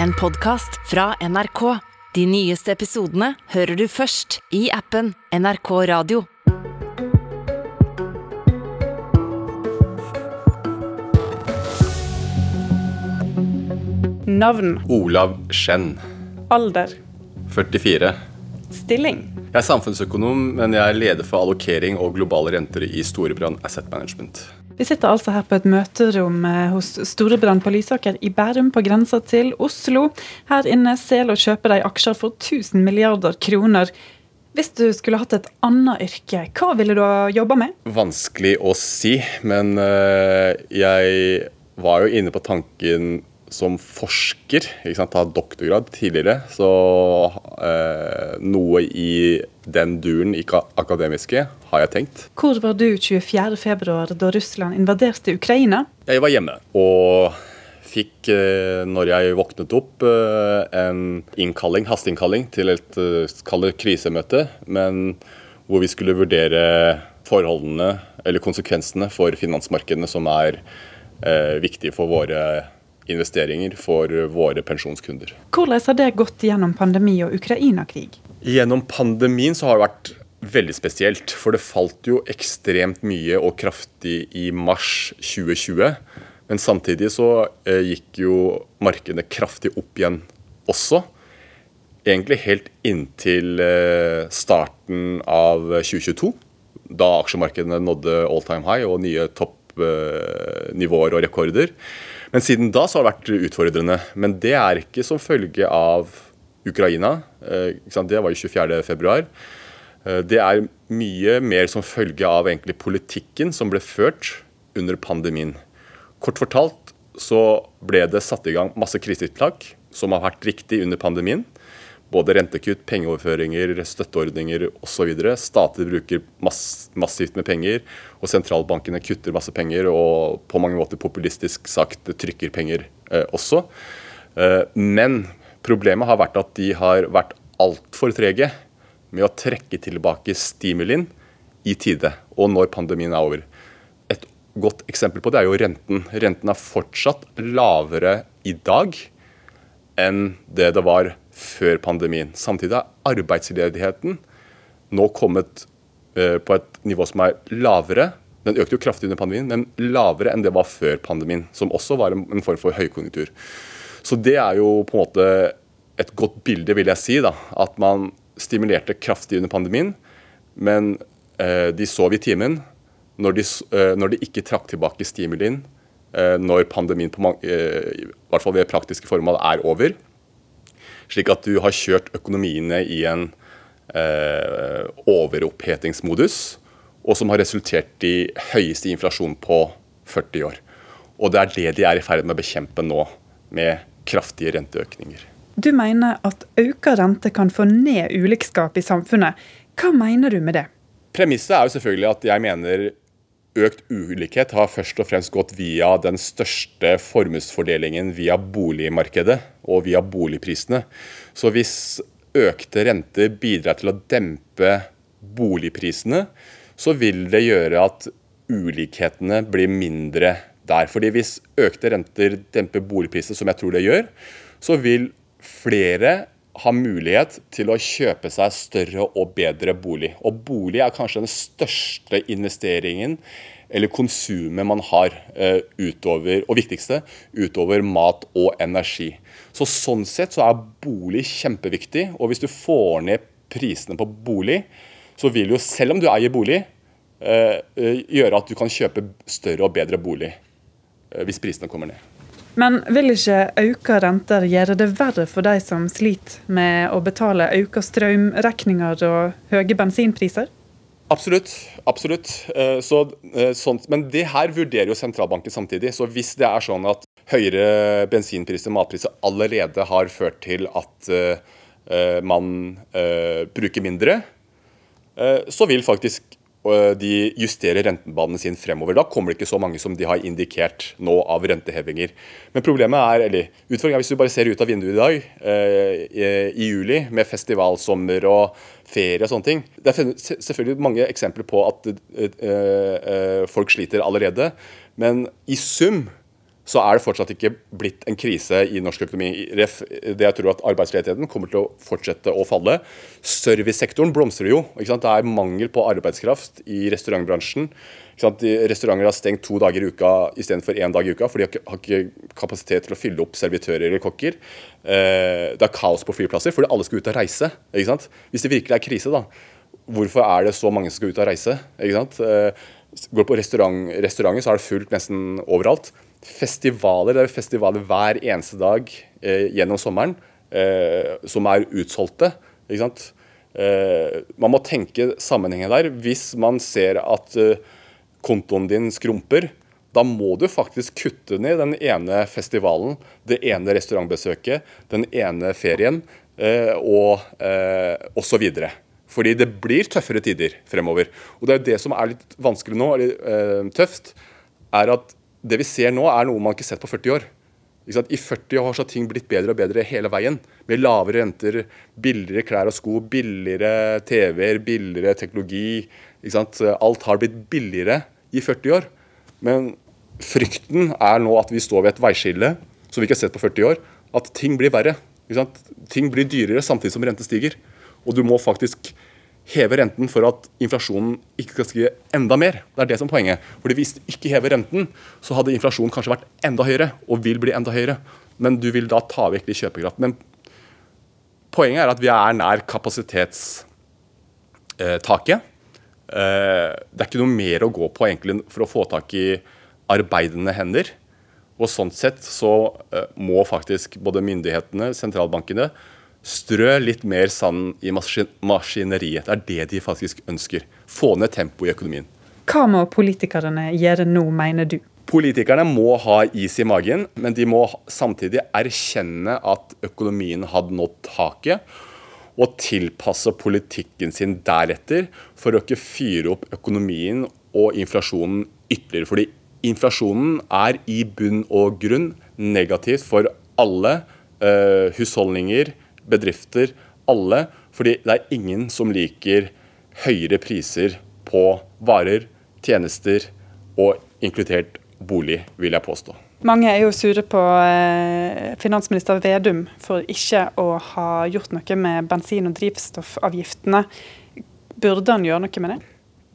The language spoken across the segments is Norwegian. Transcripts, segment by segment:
en podkast fra NRK. De nyeste episodene hører du først i appen NRK Radio. Navn, Olav Skjenn, alder, 44. stilling. Jeg er samfunnsøkonom, men jeg er leder for allokering og globale renter i Storebrand Asset Management. Vi sitter altså her på et møterom eh, hos Storebrand på Lysaker i Bærum, på grensa til Oslo. Her inne selger og kjøper de aksjer for 1000 milliarder kroner. Hvis du skulle hatt et annet yrke, hva ville du ha jobba med? Vanskelig å si, men øh, jeg var jo inne på tanken som forsker. ikke sant, Ta doktorgrad tidligere. Så eh, noe i den duren, ikke akademiske, har jeg tenkt. Hvor var du 24.2 da Russland invaderte Ukraina? Jeg var hjemme og fikk, eh, når jeg våknet opp, eh, en innkalling, hasteinnkalling til et eh, krisemøte, men hvor vi skulle vurdere forholdene eller konsekvensene for finansmarkedene som er eh, viktige for våre investeringer, for våre pensjonskunder. Hvordan har det gått gjennom pandemi og Ukraina-krig? Gjennom pandemien så har det vært veldig spesielt. For det falt jo ekstremt mye og kraftig i mars 2020. Men samtidig så eh, gikk jo markedene kraftig opp igjen også. Egentlig helt inntil eh, starten av 2022. Da aksjemarkedene nådde all time high og nye toppnivåer og rekorder. Men siden da så har det vært utfordrende. Men det er ikke som følge av Ukraina. Eh? Det var jo 24.2. Det er mye mer som følge av egentlig politikken som ble ført under pandemien. Kort fortalt så ble det satt i gang masse krisetiltak som har vært riktig under pandemien. Både rentekutt, pengeoverføringer, støtteordninger osv. Stater bruker mass massivt med penger, og sentralbankene kutter masse penger og på mange måter populistisk sagt trykker penger eh, også. Eh, men problemet har vært at de har vært altfor trege med å trekke tilbake stimulien i tide, og når pandemien er over. Et godt eksempel på det er jo renten. Renten er fortsatt lavere i dag enn det det var før pandemien. Samtidig er arbeidsledigheten nå kommet eh, på et nivå som er lavere. Den økte jo kraftig under pandemien, men lavere enn det var før pandemien, som også var en, form for høykonjunktur. Så det er jo på en måte et godt bilde, vil jeg si, da, at man stimulerte kraftig under pandemien, men eh, de sov i timen når de, eh, når de ikke trakk tilbake stimulien når pandemien på mange, i hvert fall ved praktiske formål er over. Slik at du har kjørt økonomiene i en eh, overopphetingsmodus, og som har resultert i høyeste inflasjon på 40 år. Og det er det de er i ferd med å bekjempe nå, med kraftige renteøkninger. Du mener at økt rente kan få ned ulikskap i samfunnet. Hva mener du med det? Premisset er jo selvfølgelig at jeg mener økt ulikhet har først og fremst gått via den største formuesfordelingen via boligmarkedet og via boligprisene. Så hvis økte renter bidrar til å dempe boligprisene, så vil det gjøre at ulikhetene blir mindre der. Fordi hvis økte renter demper boligprisene, som jeg tror det gjør, så vil flere ha mulighet til å kjøpe seg større og bedre bolig. Og bolig er kanskje den største investeringen eller konsumet man har eh, utover, og viktigste, utover mat og energi. Så Sånn sett så er bolig kjempeviktig. Og hvis du får ned prisene på bolig, så vil jo, selv om du eier bolig, eh, eh gjøre at du kan kjøpe større og bedre bolig hvis prisene kommer ned. Men vil ikke økte renter gjøre det verre for de som sliter med å betale økte strømregninger og høye bensinpriser? Absolutt. absolutt. Så, sånt, men det her vurderer jo sentralbanken samtidig. Så hvis det er sånn at høyere bensinpriser og matpriser allerede har ført til at uh, man uh, bruker mindre, uh, så vil faktisk de justerer rentebanene sin fremover. Da kommer det ikke så mange som de har indikert nå av rentehevinger. Men problemet er, eller utfordringen er hvis du bare ser ut av vinduet i dag, eh, i juli, med festivalsommer og ferie og sånne ting. Det er selvfølgelig mange eksempler på at eh, eh, folk sliter allerede. Men i sum så er det fortsatt ikke blitt en krise i norsk økonomi. Det jeg tror at Arbeidsledigheten kommer til å fortsette å falle. Servicesektoren blomstrer jo. Det er mangel på arbeidskraft i restaurantbransjen. Restauranter har stengt to dager i uka istedenfor én dag i uka, for de har ikke kapasitet til å fylle opp servitører eller kokker. Eh, det er kaos på flyplasser fordi alle skal ut og reise. Hvis det virkelig er krise, da, hvorfor er det så mange som skal ut og reise? Går går på restaurant, restauranter, så er det fullt nesten overalt festivaler. Det er festivaler hver eneste dag eh, gjennom sommeren eh, som er utsolgte. ikke sant? Eh, man må tenke sammenhengen der. Hvis man ser at eh, kontoen din skrumper, da må du faktisk kutte ned den ene festivalen, det ene restaurantbesøket, den ene ferien eh, og eh, osv. Fordi det blir tøffere tider fremover. Og det er det som er litt vanskelig nå, eller eh, tøft, er at det vi ser nå, er noe man ikke har sett på 40 år. I 40 år har ting blitt bedre og bedre hele veien. Med lavere renter, billigere klær og sko, billigere TV-er, billigere teknologi. Alt har blitt billigere i 40 år. Men frykten er nå at vi står ved et veiskille som vi ikke har sett på 40 år. At ting blir verre. Ting blir dyrere samtidig som rente stiger. Og du må faktisk heve renten for at inflasjonen ikke skal stige enda mer. Det er det som er poenget. Fordi Hvis du ikke hever renten, så hadde inflasjonen kanskje vært enda høyere, og vil bli enda høyere. Men du vil da ta vekk litt kjøpekraft. Men poenget er at vi er nær kapasitetstaket. Eh, det er ikke noe mer å gå på egentlig for å få tak i arbeidende hender. Og sånn sett så eh, må faktisk både myndighetene, sentralbankene, Strø litt mer sand i maskineriet. Det er det de faktisk ønsker. Få ned tempoet i økonomien. Hva må politikerne gjøre nå, mener du? Politikerne må ha is i magen, men de må samtidig erkjenne at økonomien hadde nådd taket, og tilpasse politikken sin deretter for å ikke fyre opp økonomien og inflasjonen ytterligere. Fordi inflasjonen er i bunn og grunn negativt for alle eh, husholdninger, bedrifter, alle. Fordi det er ingen som liker høyere priser på varer, tjenester og inkludert bolig, vil jeg påstå. Mange er jo sure på eh, finansminister Vedum for ikke å ha gjort noe med bensin- og drivstoffavgiftene. Burde han gjøre noe med det?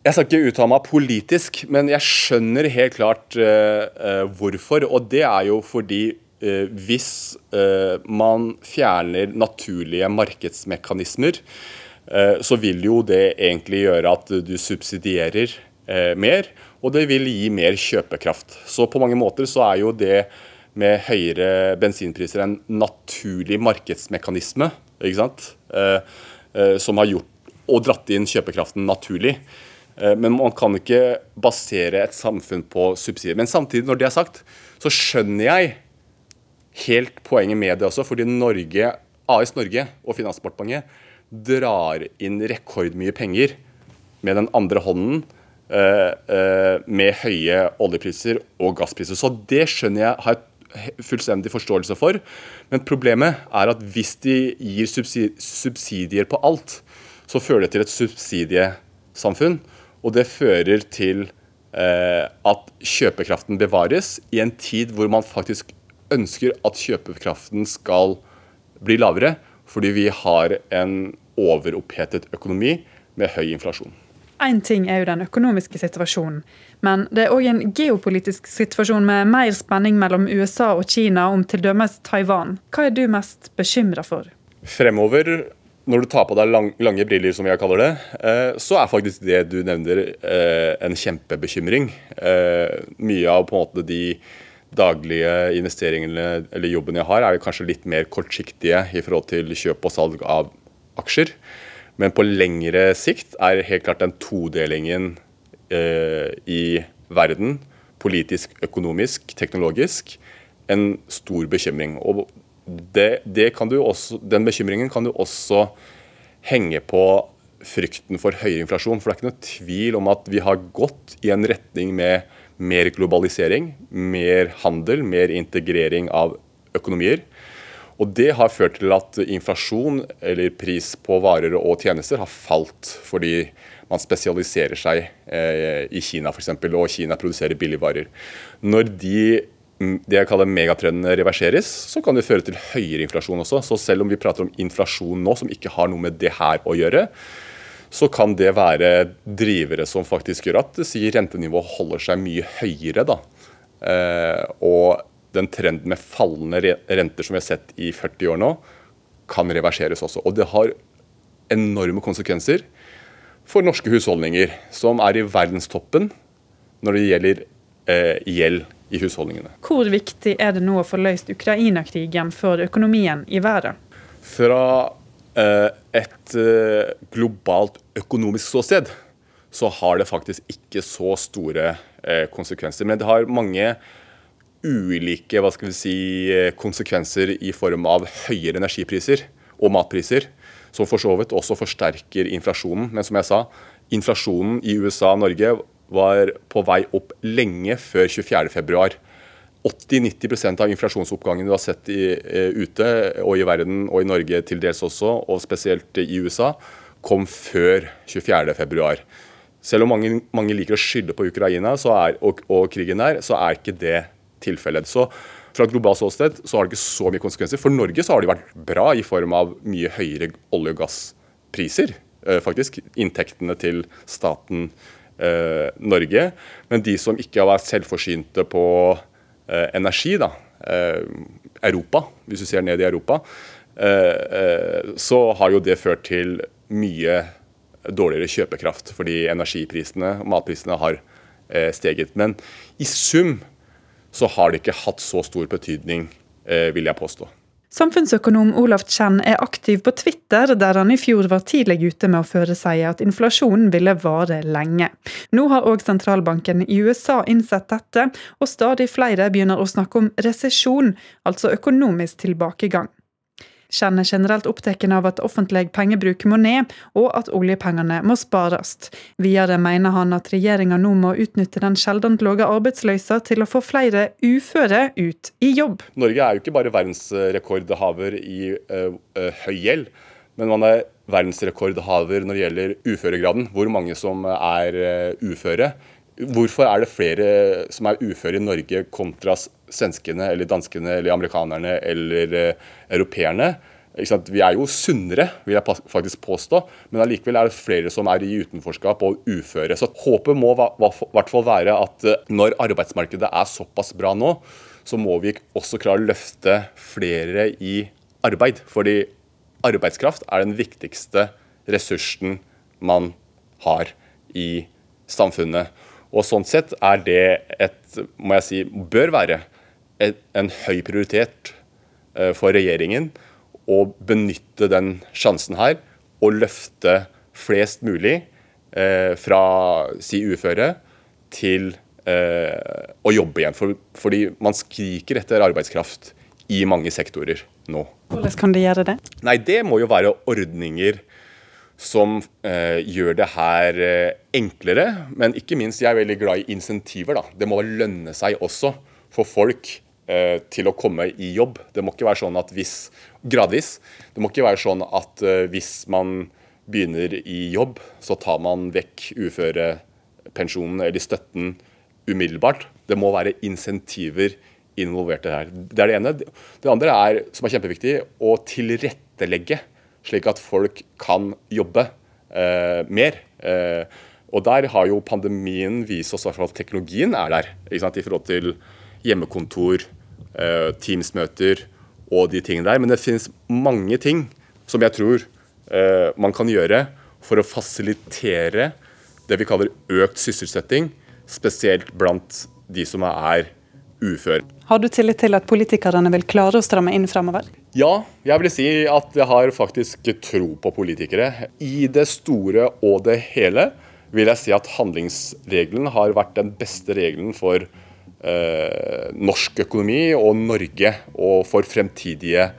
Jeg skal ikke uttale meg politisk, men jeg skjønner helt klart uh, uh, hvorfor. Og det er jo fordi Eh, hvis eh, man fjerner naturlige markedsmekanismer, eh, så vil jo det egentlig gjøre at du subsidierer mer, og det vil gi mer kjøpekraft. Så på mange måter så er jo det med høyere bensinpriser en naturlig markedsmekanisme, ikke sant? som har gjort og dratt inn kjøpekraften naturlig. Men man kan ikke basere et samfunn på subsidier. Men samtidig, når det er sagt, så skjønner jeg helt poenget med det også, fordi Norge, AS Norge og Finansdepartementet drar inn rekordmye penger med den andre hånden uh, uh, med høye oljepriser og gasspriser. Så det skjønner jeg har fullstendig forståelse for. Men problemet er at hvis de gir subsidier på alt, så fører det til et subsidiesamfunn. Og det fører til uh, at kjøpekraften bevares i en tid hvor man faktisk ønsker at kjøpekraften skal bli lavere, fordi vi har en overopphetet økonomi med høy inflasjon. Én ting er jo den økonomiske situasjonen, men det er òg en geopolitisk situasjon med mer spenning mellom USA og Kina om t.d. Taiwan. Hva er du mest bekymra for? Fremover, når du tar på deg lang, lange briller, som jeg kaller det, eh, så er faktisk det du nevner eh, en kjempebekymring. Eh, mye av på en måte de daglige investeringene eller jobben jeg har, er kanskje litt mer kortsiktige i forhold til kjøp og salg av aksjer. Men på lengre sikt er helt klart den todelingen eh, i verden, politisk, økonomisk, teknologisk, en stor bekymring. Og det, det også, den bekymringen kan du også henge på frykten for høyere inflasjon. For det er ikke noe tvil om at vi har gått i en retning med mer globalisering, mer handel, mer integrering av økonomier. Og Det har ført til at inflasjon, eller pris på varer og tjenester, har falt fordi man spesialiserer seg eh, i Kina f.eks., og Kina produserer billigvarer. Når de det jeg kaller megatrendene reverseres, så kan det føre til høyere inflasjon også. Så selv om vi prater om inflasjon nå som ikke har noe med det her å gjøre, så kan det være drivere som faktisk gjør at sier rentenivået holder seg mye høyere. da. Eh, og den trenden med fallende renter som vi har sett i 40 år nå, kan reverseres også. Og det har enorme konsekvenser for norske husholdninger, som er i verdenstoppen når det gjelder eh, gjeld i husholdningene. Hvor viktig er det nå å få løst Ukraina-krigen for økonomien i verden? Fra et eh, globalt økonomisk ståsted så har det faktisk ikke så store eh, konsekvenser. Men det har mange ulike hva skal vi si, eh, konsekvenser i form av høyere energipriser og matpriser, som for så vidt også forsterker inflasjonen. Men som jeg sa, inflasjonen i USA og Norge var på vei opp lenge før 24.2. 80-90% av inflasjonsoppgangen du har sett i, uh, ute, og i verden og i Norge til dels også, og spesielt i USA, kom før 24.2. Selv om mange, mange, liker å skylde på Ukraina er, og, og, krigen der, så er ikke det tilfellet. Så fra et globalt ståsted så har det ikke så mye konsekvenser. For Norge så har det vært bra i form av mye høyere olje- og gasspriser. Uh, faktisk. Inntektene til staten eh, Norge. Men de som ikke har vært selvforsynte på eh, energi, da, eh, Europa, hvis du ser ned i Europa, eh, eh, så har jo det ført til mye dårligere kjøpekraft. Fordi energiprisene og matprisene har eh, steget. Men i sum så har det ikke hatt så stor betydning, vil jeg påstå. Samfunnsøkonom Olaf Chen er aktiv på Twitter, der han i fjor var tidlig ute med å foresi at inflasjonen ville vare lenge. Nå har òg sentralbanken i USA innsett dette, og stadig flere begynner å snakke om resesjon, altså økonomisk tilbakegang. Chen er generelt opptatt av at offentlig pengebruk må ned, og at oljepengene må spares. Videre mener han at regjeringa nå må utnytte den sjeldent lave arbeidsløysa til å få flere uføre ut i jobb. Norge er jo ikke bare verdensrekordhaver i uh, uh, høy gjeld, men man er verdensrekordhaver når det gjelder uføregraden. Hvor mange som er uh, uføre. Hvorfor er det flere som er uføre i Norge kontra svenskene eller danskene eller amerikanerne eller eh, europeerne? Vi er jo sunnere, vil jeg faktisk påstå, men allikevel er det flere som er i utenforskap og uføre. Så håpet må i hvert fall være at uh, når arbeidsmarkedet er såpass bra nå, så må vi også klare å løfte flere i arbeid. Fordi arbeidskraft er den viktigste ressursen man har i samfunnet. Og sånn sett er det et, må jeg si, bør være en høy prioritet uh, for regjeringen å benytte den sjansen her og løfte flest mulig uh, fra si uføre til uh, å jobbe igjen. Fordi man skriker etter arbeidskraft i mange sektorer nå. Hvordan kan de gjøre det? Nei, Det må jo være ordninger som eh, gjør det her eh, enklere. Men ikke minst, jeg er veldig glad i insentiver. da. Det må lønne seg også for folk eh, til å komme i jobb. Det må ikke være sånn at hvis Gradvis. Det må ikke være sånn at eh, hvis man begynner i jobb, så tar man vekk uførepensjonen eller støtten umiddelbart. Det må være insentiver involvert i det her. Det er det ene. Det andre er, som er kjempeviktig, å tilrettelegge slik at folk kan jobbe eh, mer. Eh, og der har jo pandemien vist oss at teknologien er der. i forhold til hjemmekontor, eh, Teams-møter og de tingene der. Men det finnes mange ting som jeg tror eh, man kan gjøre for å fasilitere det vi kaller økt sysselsetting, spesielt blant de som er uføre. Har du tillit til at politikerne vil klare å stramme inn fremover? Ja, jeg vil si at jeg har faktisk tro på politikere. I det store og det hele vil jeg si at handlingsregelen har vært den beste regelen for eh, norsk økonomi og Norge og for fremtidige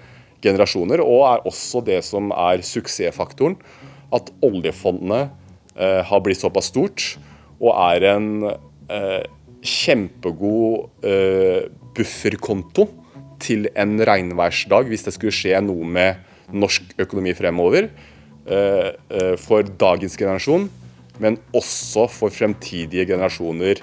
generasjoner. Og er også det som er suksessfaktoren. At oljefondet eh, har blitt såpass stort og er en eh, kjempegod bufferkonto til en regnværsdag hvis det skulle skje noe med norsk økonomi fremover. For dagens generasjon, men også for fremtidige generasjoner